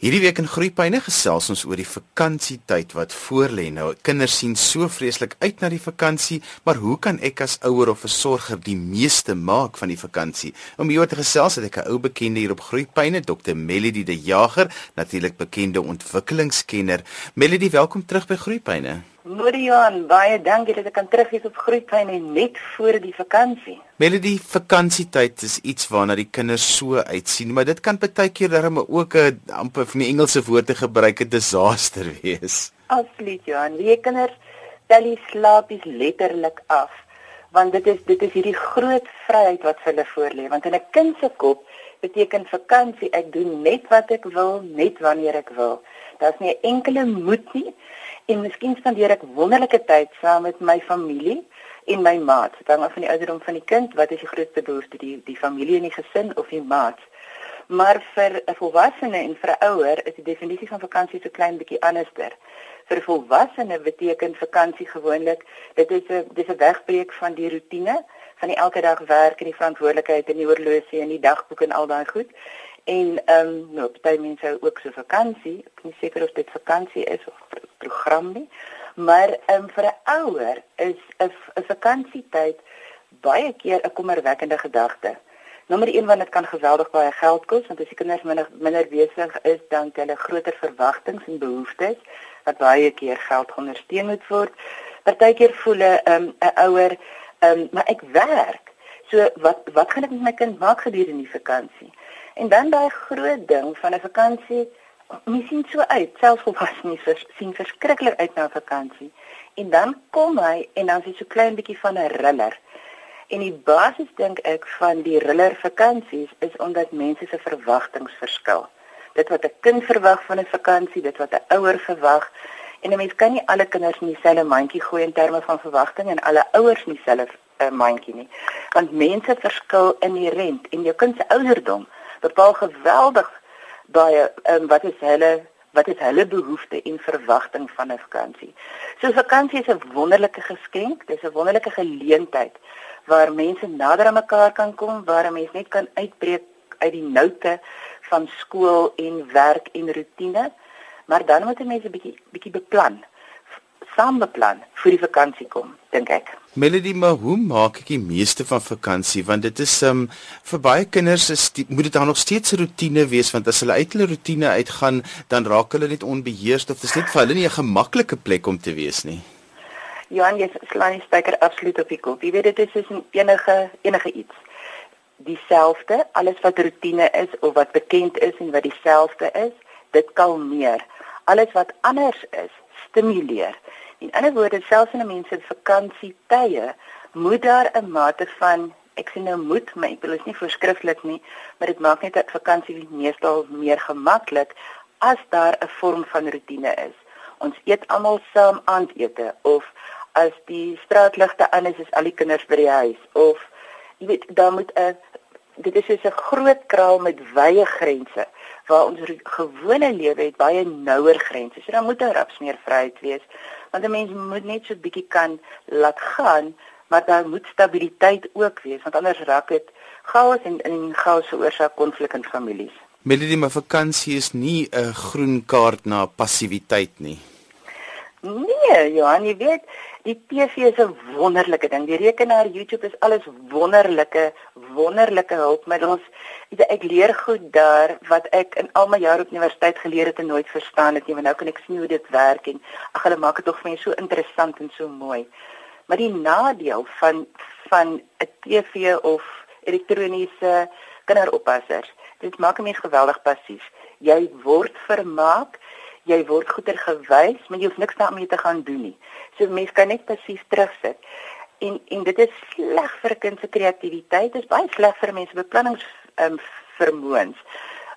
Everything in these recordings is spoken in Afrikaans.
Hierdie week in Groepyne gesels ons oor die vakansietyd wat voorlê. Nou, kinders sien so vreeslik uit na die vakansie, maar hoe kan ek as ouer of versorger die meeste maak van die vakansie? Om hieroor te gesels het ek 'n ou bekende hier op Groepyne, Dr. Melody de Jager, natuurlik bekende ontwikkelingskenner. Melody, welkom terug by Groepyne. Morian, baie dankie dat ek kan terug wees op Groepyne net voor die vakansie. Melody, vakansietyd is iets waarna die kinders so uitsien, maar dit kan baie keer darem ook 'n amper van die Engelse woord te gebruik 'n disaster wees. Absoluut, Johan. Die kinders tel die slaapies letterlik af, want dit is dit is hierdie groot vryheid wat hulle voorlê, want in 'n kind se kop beteken vakansie ek doen net wat ek wil, net wanneer ek wil. Daar's nie 'n enkele moet nie en miskien spandeer ek wonderlike tyd saam met my familie en my maat. Dit hang af van die ouderdom van die kind, wat is die grootste behoefte, die die familie en die gesin of die maat. Maar vir 'n volwassene en vir 'n ouer is die definisie van vakansie so klein bietjie anderster. Vir 'n volwassene beteken vakansie gewoonlik dit is 'n dis 'n wegbreek van die rotine van die elke dag werk en die verantwoordelikheid en die horlosie en die dagboek en al daai goed. En ehm um, nou, baie mense hou ook so vakansie. Ek is nie seker of dit vakansie is of program nie. Maar ehm um, vir 'n ouer is 'n 'n vakansietyd baie keer 'n kommerwekkende gedagte. Nommer 1 want dit kan geweldig baie geld kos want as die kinders minder minder besig is dan het hulle groter verwagtinge en behoeftes wat baie keer geld ondersteun moet word. Partykeer voel 'n um, 'n ouer ehm um, maar ek werk. So wat wat gaan ek met my kind maak gedurende die vakansie? En dan daai groot ding van 'n vakansie, mens sien so uit, selfs volwassenes vers, sien verskriklik uit na 'n vakansie. En dan kom hy en dan is hy so klein bietjie van 'n riller. En die basis dink ek van die riller vakansies is omdat mense se verwagtinge verskil. Dit wat 'n kind verwag van 'n vakansie, dit wat 'n ouer verwag. En 'n mens kan nie alle kinders in dieselfde mandjie gooi in terme van verwagting en alle ouers in dieselfde uh, mandjie nie. Want mense verskil inherënt en jou kind se ouderdom bepaal geweldig baie um, wat is hulle wat is hulle behoefte en verwagting van 'n vakansie. So vakansie is 'n wonderlike geskenk, dis 'n wonderlike geleentheid waar mense nader aan mekaar kan kom, waar 'n mens net kan uitbreek uit die noute van skool en werk en rotine, maar dan moet 'n mens 'n bietjie bietjie beplan saam beplan vir die vakansie kom, dink ek. Melody, maar hoe maak ek die meeste van vakansie want dit is um vir baie kinders is die, moet dit dan nog steeds 'n rotine wees want as hulle uit hulle rotine uitgaan, dan raak hulle net onbeheerst of dit is net vir hulle nie 'n gemaklike plek om te wees nie. Johan, jy slaan die spyker absoluut op die kop. Jy weet dit is soos enige enige iets dieselfde, alles wat rotine is of wat bekend is en wat dieselfde is, dit kalmeer. Alles wat anders is, stimuleer. In ander woorde, selfs in 'n mens se vakansietye moet daar 'n mate van ek sê nou moet, maar ek wil dit nie voorskrifklik nie, maar dit maak net dat vakansie meestal meer gemaklik as daar 'n vorm van rotine is. Ons eet almal saam aandete of as die straatligte aan is, is al die kinders by die huis of jy weet, daar moet 'n dit is soos 'n groot kraal met wye grense waar ons gewone lewe het baie nouer grense. So dan moet 'n rapsmeer vryheid wees want 'n mens moet net so 'n bietjie kan laat gaan, maar daar moet stabiliteit ook wees want anders raak dit chaos en in chaos veroorsaak konflik in families. Melody, my vakansie is nie 'n groen kaart na passiwiteit nie. Nee, Johan, jy weet, die TV is 'n wonderlike ding. Die rekenaar, YouTube is alles wonderlike, wonderlike hulpmiddels. Ek leer goed daar wat ek in al my jare op universiteit geleer het en nooit verstaan het nie. Maar nou kan ek sien hoe dit werk en ag, hulle maak dit tog vir my so interessant en so mooi. Maar die nadeel van van 'n TV of elektroniese kinderoppassers, dit maak 'n mens geweldig passief. Jy word vermaak jy word goeie gewys, maar jy hoef niks daarmee te gaan doen nie. So mense kan net passief terugsit. En en dit is sleg vir 'n kind se kreatiwiteit, dit is baie sleg vir mense beplannings ehm um, vermoëns.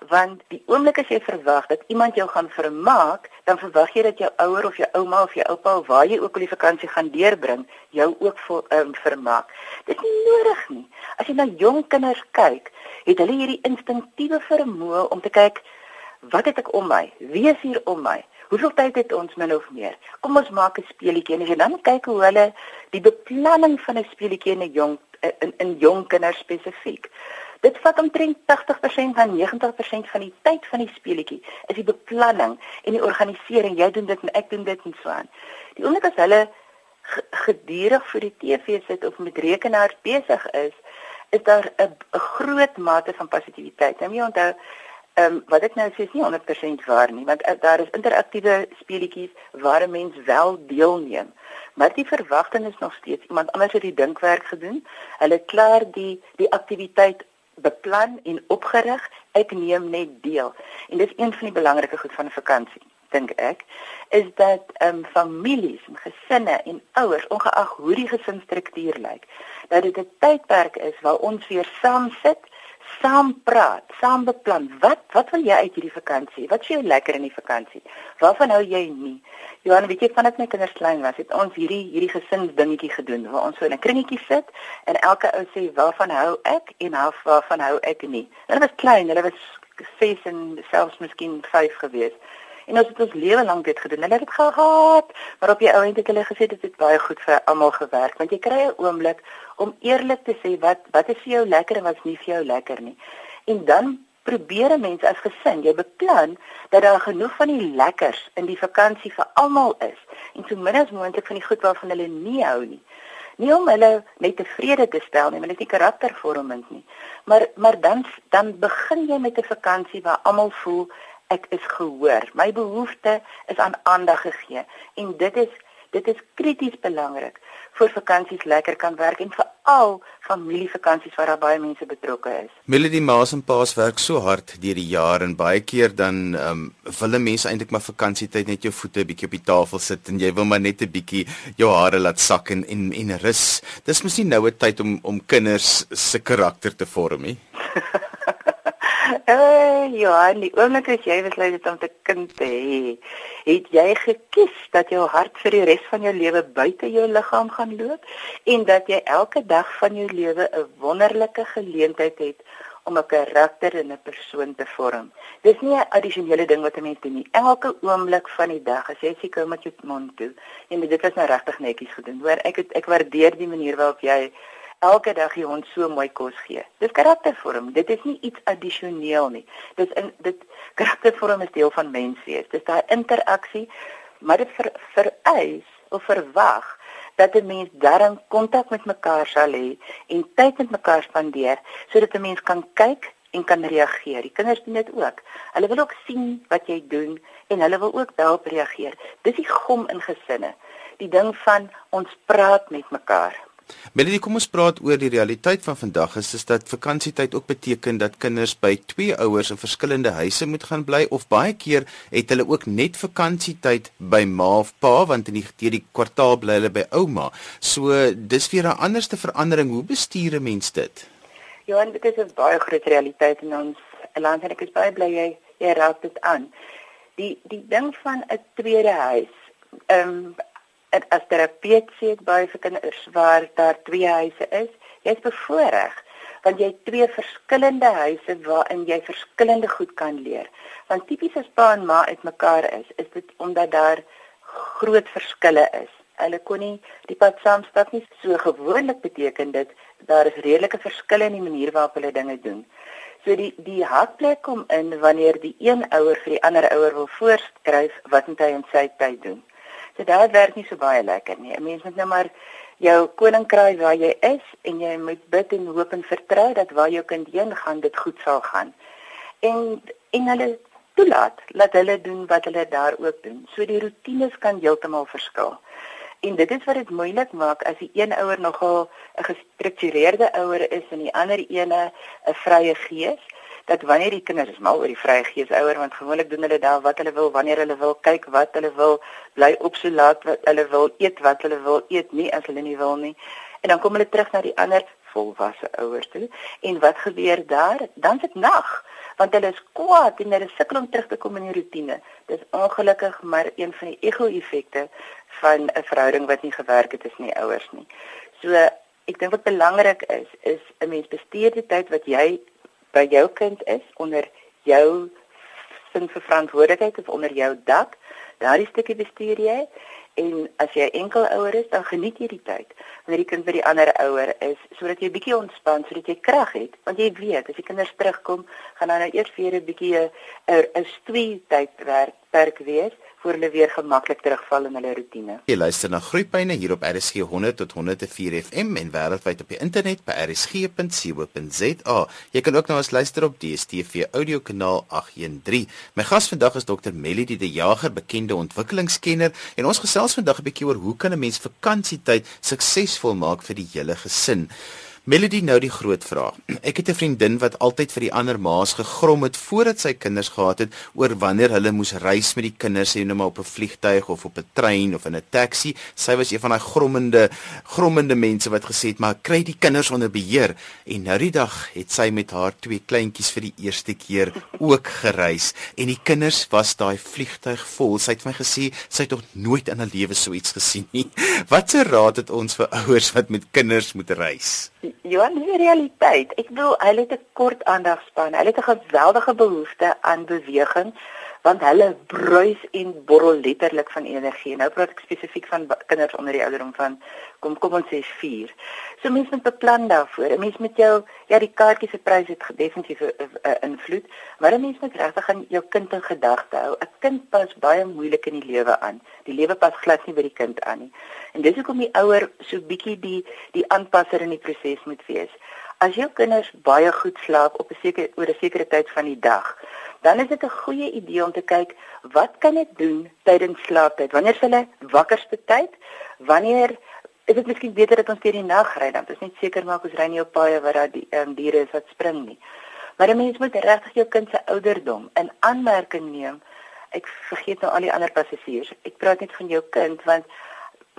Want die oomblik as jy verwag dat iemand jou gaan vermaak, dan verwag jy dat jou ouer of jou ouma of jou oupa of waar jy ook al die vakansie gaan deurbring, jou ook ehm um, vermaak. Dit is nie nodig nie. As jy na jong kinders kyk, het hulle hierdie instinktiewe vermoë om te kyk Wat het ek om my? Wie is hier om my? Hoeveel tyd het ons min of meer? Kom ons maak 'n speletjie en dan kyk hoe hulle die beplanning van 'n speletjie in 'n jong in in jong kinders spesifiek. Dit vat omtrent 80% van 90% van die tyd van die speletjie is die beplanning en die organisering. Jy doen dit en ek doen dit en so aan. Die oomblik as hulle gedurig vir die TV sit of met rekenaars besig is, is daar 'n groot mate van positiwiteit. Nou jy onthou Ehm um, wat ek nou sê is nie 100% waar nie, want uh, daar is interaktiewe speletjies waar 'n mens wel deelneem. Maar die verwagting is nog steeds iemand anders het die dinkwerk gedoen. Hulle klaar die die aktiwiteit beplan en opgerig. Ek neem net deel. En dit is een van die belangrike goed van 'n vakansie, dink ek, is dat ehm um, families en gesinne en ouers, ongeag hoe die gesinsstruktuur lyk, dat dit 'n tydperk is waar ons weer saam sit saam praat, saam beplan. Wat wat wil jy uit hierdie vakansie? Wat sê jy lekker in die vakansie? Waarvan hou jy nie? Johan, weet jy van dit my kinders klein was, het ons hierdie hierdie gesinsdingetjie gedoen waar ons so in 'n kringetjie sit en elke ou sê waarvan hou ek en half waarvan hou ek nie. Hulle was klein, hulle was 6 en selfs miskien 5 gewees. En ons het ons lewe lank dit gedoen. Hulle het dit gehaat, maar op die ou end het hulle gesê dit het baie goed vir almal gewerk, want jy kry 'n oomblik om eerlik te sê wat wat is vir jou lekker en wat is nie vir jou lekker nie. En dan probeer mense as gesin, jy beplan dat daar genoeg van die lekkers in die vakansie vir almal is en so min as moontlik van die goed waarvan hulle nie hou nie. Nie om hulle net tevrede te stel nie, want dit is nie karaktervormend nie. Maar maar dan dan begin jy met 'n vakansie waar almal voel ek is gehoor. My behoefte is aan aandag gegee en dit is dit is krities belangrik vir vakansies lekker kan werk en veral familievakansies waar daar baie mense betrokke is. Melody Maas en Paas werk so hard deur die jaar en baie keer dan ehm um, wil mense eintlik maar vakansietyd net jou voete 'n bietjie op die tafel sit en jy wil maar net 'n bietjie jou hare laat sak en en, en rus. Dis mos nie nou 'n tyd om om kinders se karakter te vorm nie. Eh, Johan, die oomblik as jy besluit het om te kind te hê, het jy gekies dat jou hart vir die res van jou lewe buite jou liggaam gaan loop en dat jy elke dag van jou lewe 'n wonderlike geleentheid het om 'n karakter en 'n persoon te vorm. Dis nie 'n addisionele ding wat 'n mens doen nie. Elke oomblik van die dag, as jy seker met jou mond toe, en dit was nou regtig netjies gedoen. Hoor, ek het, ek waardeer die manier waarop jy elke dag die hond so mooi kos gee. Dis karaktervorm. Dit is nie iets addisioneel nie. Dis in dit karaktervorm is deel van menswees. Dis daai interaksie, maar dit ver, vereis of verwag dat 'n mens darm kontak met mekaar sal hê en tyd met mekaar spandeer sodat 'n mens kan kyk en kan reageer. Die kinders doen dit ook. Hulle wil ook sien wat jy doen en hulle wil ook daarop reageer. Dis die gom in gesinne. Die ding van ons praat met mekaar. Melody, kom ons praat oor die realiteit van vandag. Is dit dat vakansietyd ook beteken dat kinders by twee ouers in verskillende huise moet gaan bly of baie keer het hulle ook net vakansietyd by ma of pa want in die deur die kwartaal bly hulle by ouma. So dis weer 'n anderste verandering. Hoe bestuur 'n mens dit? Ja, dit is 'n baie groot realiteit in ons land en ek is baie bly jy jy raak dit aan. Die die ding van 'n tweede huis. Ehm um, en as terapeut sê ek baie vir kinders waar daar twee huise is, jy's bevoordeel want jy het twee verskillende huise waarin jy verskillende goed kan leer. Want tipies as pa en ma uitmekaar is, is dit omdat daar groot verskille is. Hulle kon nie die pad saamstap nie. So gewoonlik beteken dit daar is redelike verskille in die manier waarop hulle dinge doen. So die die hakplek kom in wanneer die een ouer vir die ander ouer wil voorskryf wat moet hy in sy tyd doen. So dit werk nie so baie lekker nie. 'n Mens moet nou maar jou koninkryk waar jy is en jy moet bid en hoop en vertrou dat waar jou kind heen gaan, dit goed sal gaan. En en hulle toelaat dat hulle doen wat hulle daar ook doen. So die rotines kan heeltemal verskil. En dit is wat dit moeilik maak as die een ouer nogal 'n gestruktureerde ouer is en die ander ene 'n vrye gees dat wanneer die kinders is mal oor die vrye gees ouer want gewoonlik doen hulle daar wat hulle wil wanneer hulle wil kyk wat hulle wil bly op so laat wat hulle wil eet wat hulle wil eet nie as hulle nie wil nie. En dan kom hulle terug na die ander volwasse ouers toe. En wat gebeur daar? Dan sit nag want hulle is kwaad en hulle sukkel om terug te kom in die rotine dis ongelukkig maar een van die ego-effekte van 'n verhouding wat nie gewerk het is nie ouers nie. So ek dink wat belangrik is is 'n mens bestuur die tyd wat jy by jou kind is onder jou sin vir verantwoordelikheid of onder jou dak, daardie stukkie bestuur jy. En as jy enkel ouer is, dan geniet jy die tyd. Wanneer die kind by die ander ouer is, sodat jy bietjie ontspan, sodat jy krag het, want jy weet as die kinders terugkom, gaan dan nou eers vir 'n bietjie 'n 'n stewige tydwerk perk wees voor hulle weer gemaklik terugval in hulle rotine. Jy luister na Groepyne hier op RSG 100 tot 104 FM en wêreldwyd op die internet by rsg.co.za. Jy kan ook na ons luister op DStv audio kanaal 813. My gas vandag is Dr. Melody de Jager, bekende ontwikkelingskenner en ons gesels vandag 'n bietjie oor hoe kan 'n mens vakansietyd suksesvol maak vir die hele gesin. Melody nou die groot vraag. Ek het 'n vriendin wat altyd vir die ander ma's gegrom het voordat sy kinders gehad het oor wanneer hulle moes reis met die kinders, sê nou maar op 'n vliegtuig of op 'n trein of in 'n taxi. Sy was een van daai grommende grommende mense wat gesê het, "Maar kry die kinders onder beheer." En nou die dag het sy met haar twee kleintjies vir die eerste keer ook gereis en die kinders was daai vliegtuig vol. Sy het my gesê sy het nog nooit in haar lewe so iets gesien nie. Watse raad het ons vir ouers wat met kinders moet reis? Johan, die realiteit. Ek bedoel, hulle het 'n kort aandagspan. Hulle het 'n geweldige behoefte aan beweging want hulle bruis en borrel letterlik van energie. Nou praat ek spesifiek van kinders onder die ouderdom van kom kom ons sê 4. So mense moet beplan daarvoor. 'n Mens met jou ja, die kaartjies se prys het definitief 'n invloed, maar 'n mens moet regtig aan jou kind in gedagte hou. 'n Kind pas baie moeilik in die lewe aan. Die lewe pas glad nie by die kind aan nie. En dis hoekom die ouer so bietjie die die aanpasser in die proses moet wees. As jou kinders baie goed slaap op 'n sekere oor 'n sekere tyd van die dag, dan is dit 'n goeie idee om te kyk wat kan ek doen tydens slaaptyd? Wanneer is hulle wakkerste tyd? Wanneer is dit miskien beter dat ons deur die nag ry dan? Dit is net seker maak ons ry nie op paaie waar daar die um, diere is wat spring nie. Maar 'n mens moet regtig jou kind se ouderdom in aanmerking neem. Ek vergeet nou al die ander passasiers. Ek praat net van jou kind want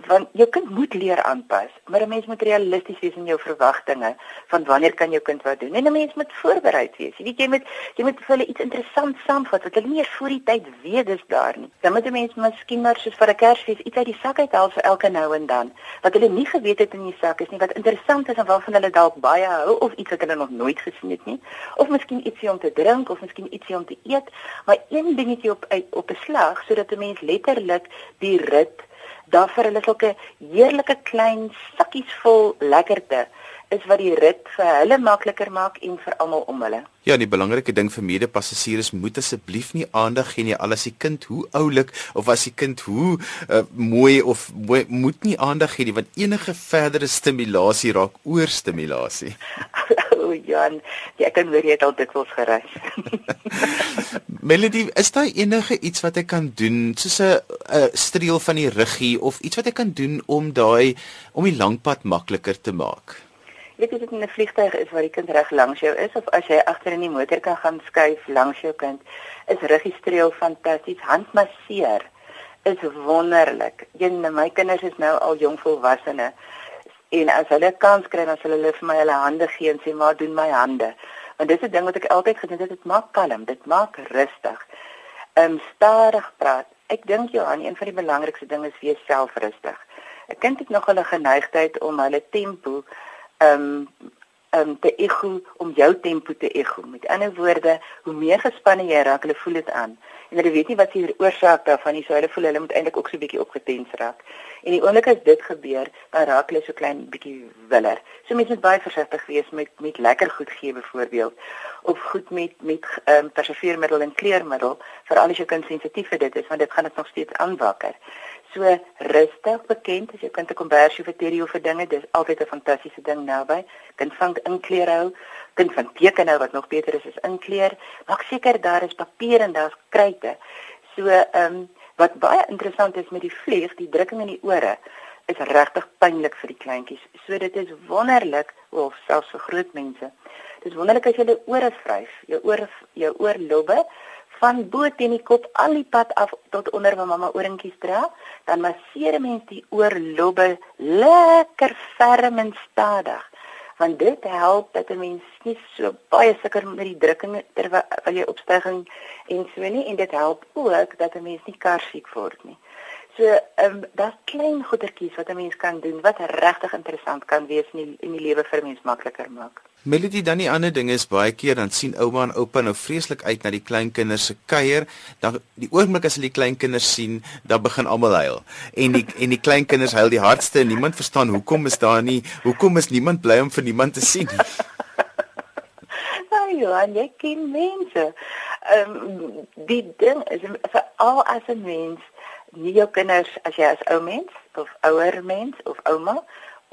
want jou kind moet leer aanpas, maar 'n mens moet realisties wees in jou verwagtinge van wanneer kan jou kind wat doen. En 'n mens moet voorbereid wees. Jy weet jy moet jy moet vir hulle iets interessants saamvat wat hulle nie eers voor die tyd weet dis daar nie. Dan moet 'n mens miskien maar soos vir 'n Kersfees iets uit die sak uithaal vir elke nou en dan wat hulle nie geweet het in die sak is nie, wat interessant is en waarvan hulle dalk baie hou of iets wat hulle nog nooit gesien het nie. Of miskien ietsie om te drink of miskien ietsie om te eet, maar een dingetjie op op 'n slag sodat 'n mens letterlik die rit daar vir hulle sulke heerlike klein sakkies vol lekkerte is wat die rit vir hulle makliker maak en vir almal om hulle. Ja, die belangrike ding vir medepassasiers moet asseblief nie aandag gee nie al as die kind hoe oulik of as die kind hoe uh, mooi of mooi, moet nie aandag gee nie want enige verdere stimulasie raak oorstimulasie. o, Jan, jy kan weer net al dikwels gereis. Melody, is daar enige iets wat ek kan doen soos 'n streel van die ruggie of iets wat ek kan doen om daai om die langpad makliker te maak? Weet jy dit in 'n vliegtuig is waar die kind reg langs jou is of as jy agter in die motor kan gaan skuif langs jou kind, is ruggie streel fantasties. Handmasseer is wonderlik. Een my kinders is nou al jong volwassene en as hulle kans kry dan sal hulle vir my hulle hande gee en sê maar doen my hande want dis 'n ding wat ek altyd gedink het dit maak kalm dit maak rustig. Um stadig praat. Ek dink Johan een van die belangrikste dinge is wees selfrustig. 'n kind het nog hulle geneigtheid om hulle tempo um um te ego om jou tempo te ego met ander woorde hoe meer gespanne jy raak hulle voel dit aan en hulle weet nie wat die oorsaak daarvan is so hulle voel hulle moet eintlik ook so 'n bietjie opgetens raak En die oomblik as dit gebeur, dan raak hulle so klein bietjie willer. So mense moet baie versigtig wees met met lekker goed gee byvoorbeeld of goed met met ehm um, preserveermiddel en kleurmiddel vir al die jou kind sensitief vir dit is want dit gaan dit nog steeds aanwakker. So rustig bekend as jy kind te kombersie vir teorie of vir dinge, dis altyd 'n fantastiese ding naby. Kind vang inkleur hou, kind van teken nou wat nog beter is as inkleur. Maak seker daar is papier en daar's kruite. So ehm um, Wat baie interessant is met die vlieg, die drukking in die ore is regtig pynlik vir die kleintjies. So dit is wonderlik, of selfs vir groot mense. Dit is wonderlik as jy die ore vryf, jou ore jou oorlobbe van bo teen die kop al die pad af tot onder waar mamma oorentjies dra, dan masseer 'n mens die oorlobbe lekker ferm en stadig want dit help dat 'n mens nie so baie sukkel met die drukking terwyl jy opstyging en so nie en dit help ook dat 'n mens nie kar siek word nie. So, ehm um, daar's klein goedertjies wat 'n mens kan doen wat regtig interessant kan wees in die, in die lewe vir mens makliker maak. Melody dan die ander ding is baie keer dan sien ouma en oupa nou vreeslik uit na die kleinkinders se kuier. Dan die oomblik as hulle die kleinkinders sien, dan begin almal huil. En die en die kleinkinders huil die hardste en niemand verstaan hoekom is daar nie, hoekom is niemand bly om vir niemand te sien nie. Ja, jy ken mense. Ehm um, die ding is vir al as 'n mens, nie jou kinders as jy as ou mens of ouer mens of ouma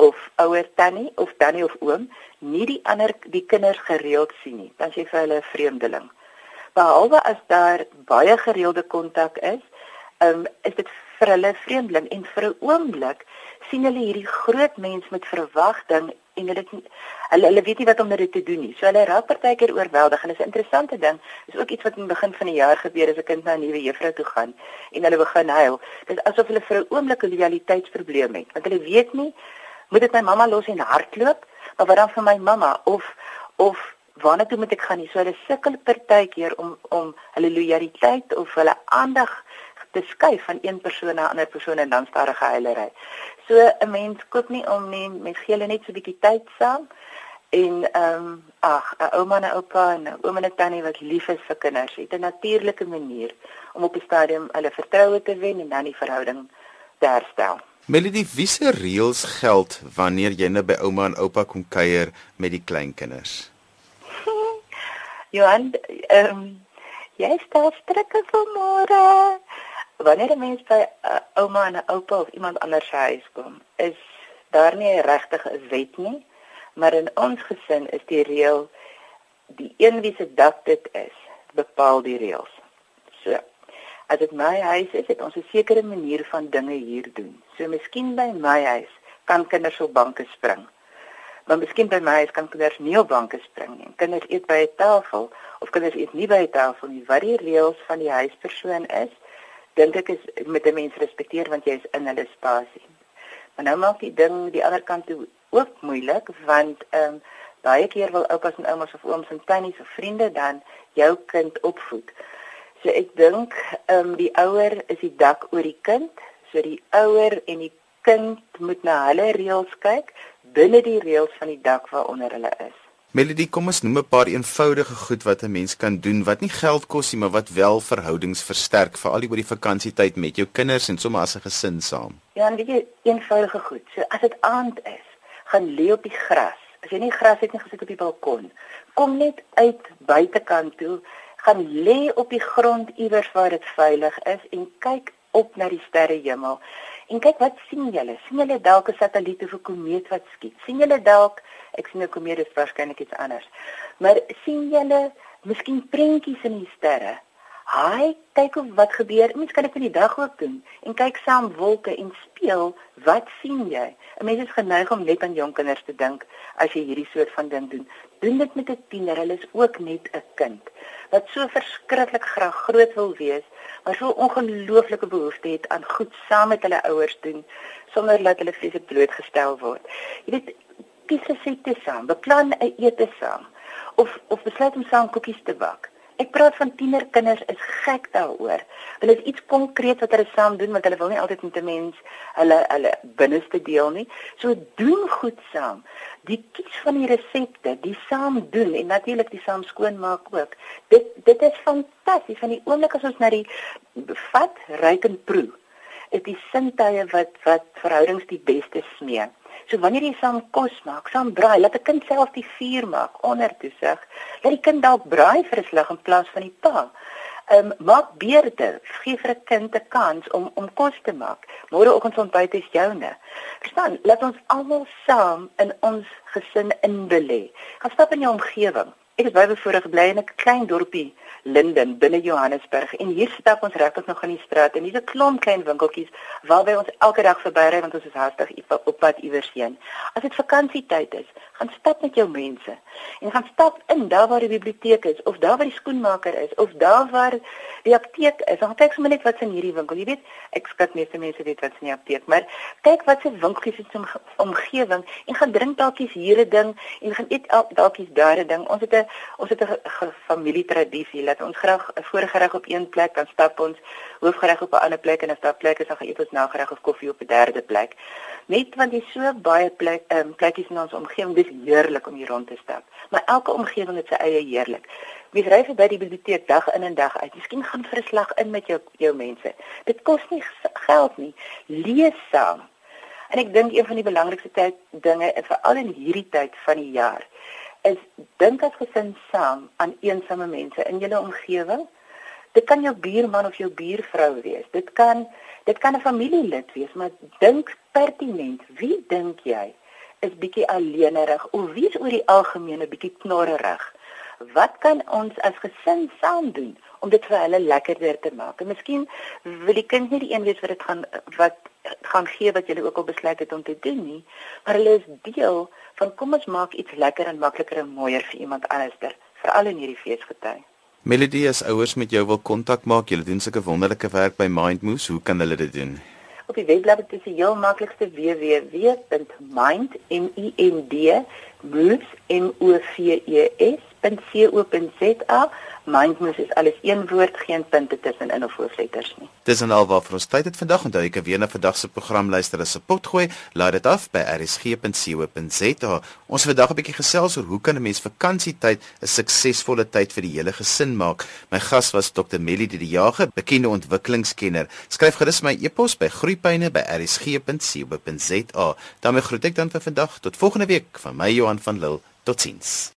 of ouer tannie of tannie of oom nie die ander die kinders gereeld sien nie, dan sê vir hulle 'n vreemdeling. Behalwe as daar baie gereelde kontak is, um, is dit vir hulle vreemdeling en vir 'n oomblik sien hulle hierdie groot mens met verwagting en hulle hulle hulle weet nie wat om met dit te doen nie. So hulle raak partykeer oorweldig en dit is 'n interessante ding. Dis ook iets wat in die begin van die jaar gebeur as 'n kind na 'n nuwe juffrou toe gaan en hulle begin huil. Dit is asof hulle vir 'n oomblik 'n loyaliteitsprobleem het. Want hulle weet nie moet ek my mamma los en hardloop of wat dan vir my mamma of of waarna toe moet ek gaan nie so hulle sukkel partykeer om om hulle loyaliteit of hulle aandag te skuif van een persoon na 'n ander persoon en dan stadige huilery. So 'n mens koop nie om nie met gee hulle net so 'n bietjie tyd saam en ehm um, ag 'n ouma en 'n oupa en 'n ouma en 'n tannie wat lief is vir kinders het 'n natuurlike manier om op die stadium hulle vertroue te wen en dan die verhouding te herstel. Melody, wiese reëls geld wanneer jy nou by ouma en oupa kom kuier met die kleinkinders? Johan, ehm um, jy stel strikke vir môre. Wanneer 'n mens by uh, ouma en oupa of iemand anders se huis kom, is daar nie regtig 'n wet nie, maar in ons gesin is die reël die een wie se dak dit is, bepaal die reëls. So as dit my huis is, het ons 'n sekere manier van dinge hier doen. So miskien by my huis kan kinders op banke spring. Maar miskien by my huis kan kinders nie op banke spring nie. Kinders eet by 'n tafel of kinders eet nie by 'n tafel nie. Wat die reëls van die huispersoon is, dink ek is met 'n mens respekteer want jy is in hulle spasie. Maar nou maak die ding die ander kant toe ook moeilik want ehm um, baie keer wil oupas en oumas of ooms en tannies of vriende dan jou kind opvoed. So ek dink ehm um, die ouer is die dak oor die kind. So die ouer en die kind moet na hulle reëls kyk binne die reëls van die dak waaronder hulle is. Melody, kom ons noem 'n paar eenvoudige goed wat 'n mens kan doen wat nie geld kos nie, maar wat wel verhoudings versterk, veral oor die vakansietyd met jou kinders en sommer as 'n gesin saam. Ja, en weet jy, eenvoudige goed. So as dit aand is, gaan lê op die gras. As jy nie gras het nie, gesit op die balkon. Kom net uit buitekant toe gaan lê op die grond iewers waar dit veilig is en kyk op na die sterrehemel. En kyk wat sien julle? sien julle dalk 'n satelliet of 'n komeet wat skiet? sien julle dalk ek sien 'n komeet is waarskynlik iets anders. Maar sien julle miskien prentjies in die sterre? Haai, kyk of wat gebeur. Mens kan dit in die dag ook doen en kyk saam wolke en speel. Wat sien jy? 'n Mens is geneig om net aan jong kinders te dink as jy hierdie soort van ding doen. Doen dit met 'n tiener. Hulle is ook net 'n kind wat so verskriklik graag groot wil wees, maar so ongelooflike behoefte het aan goed saam met hulle ouers doen sonder dat hulle fisies blootgestel word. Jy weet, kies 'n sette saam, beplan 'n ete saam of of besluit om saam koekies te bak. Ek praat van tienerkinders is gek daaroor. Hulle is iets konkreet wat hulle saam doen want hulle wil nie altyd met 'n mens hulle hulle binneste deel nie. So doen goed saam. Die kies van die resepte, die saam doen en natuurlik die saam skoonmaak ook. Dit dit is fantasties van die oomblik as ons na die vat, ryk en proe. Is die sintuie wat wat verhoudings die beste smee. So wanneer jy saam kos maak, saam braai, laat 'n kind self die vuur maak onder toesig. Laat die kind dalk braai vir 'n slag in plaas van die pa. Ehm um, maak beurte, gee vir 'n kind 'n kans om om kos te maak. Môreoggend ontbyt is joune. Verstaan? Laat ons almal saam in ons gesin inbelê. Gaan stap in jou omgewing. Ek is baie bevoorreg bly in 'n klein dorpie Linden binne Johannesburg en hier stap ons regtig nog in die straat en hier's 'n klomp klein winkeltjies waarby ons elke dag verbyry want ons is hastig op pad iewers heen. As dit vakansietyd is, gaan stap met jou mense en gaan stap in daar waar die biblioteek is of daar waar die skoenmaker is of daar waar die apteek is. Dan kyk sommer net wat's in hierdie winkel. Jy weet, ek skat meeste mense weet wat's in die apteek, maar kyk wat se winkeltjies is in omgewing en gaan drink dalkies hier 'n ding en gaan eet dalkies daar 'n ding. Ons het 'n ons het 'n familietradisie dat ons graag 'n voorgereg op een plek dan stap ons hoofgereg op 'n ander plek en as daar plek is dan eet ons nagereg of koffie op 'n derde plek. Net want jy so baie plek ehm um, plekkies in ons omgewing, dis heerlik om hier rond te stap. Maar elke omgewing het sy eie heerlik. Mens ry verby die biblioteek dag in en dag uit. Miskien gaan vir 'n slag in met jou jou mense. Dit kos nie geld nie. Lees saam. En ek dink een van die belangrikste tyd dinge veral in hierdie tyd van die jaar is dink as gesin saam aan eensame mense in julle omgewing. Dit kan jou buurman of jou buurvrou wees. Dit kan dit kan 'n familielid wees, maar dink pertinent, wie dink jy is bietjie alleenerig of wie is oor die algemeen 'n bietjie knorrerig? wat kan ons as gesin saam doen om dit vir hulle lekkerder te maak? En miskien wil die kind nie die een wees wat dit gaan wat gaan gee wat jy ook al besluit het om te doen nie, maar hulle is deel van kom ons maak iets lekker en makliker en mooier vir iemand anderster, veral in hierdie feesgety. Melody as ouers met jou wil kontak maak, jy doen sulke wonderlike werk by Mindmoves, hoe kan hulle dit doen? Op die webblad is die heel maklikste www.mind.moves.co.za www.co.za. Mindmoves is alles een woord, geen punte tussenin of hoofletters nie. Dis en al waarvoor ons tyd het vandag. Onthou kan weer na vandag se program luister as 'n pot gooi. Laat dit af by rsg.co.za. Ons vandag 'n bietjie gesels oor hoe kan 'n mens vakansietyd 'n suksesvolle tyd vir die hele gesin maak. My gas was Dr. Melody die Jager, bekende ontwikkelingskenner. Skryf gerus my e-pos by groeipyne@rsg.co.za. daarmee groet ek dan vir vandag tot volgende week van my Johan van Lille. Totsiens.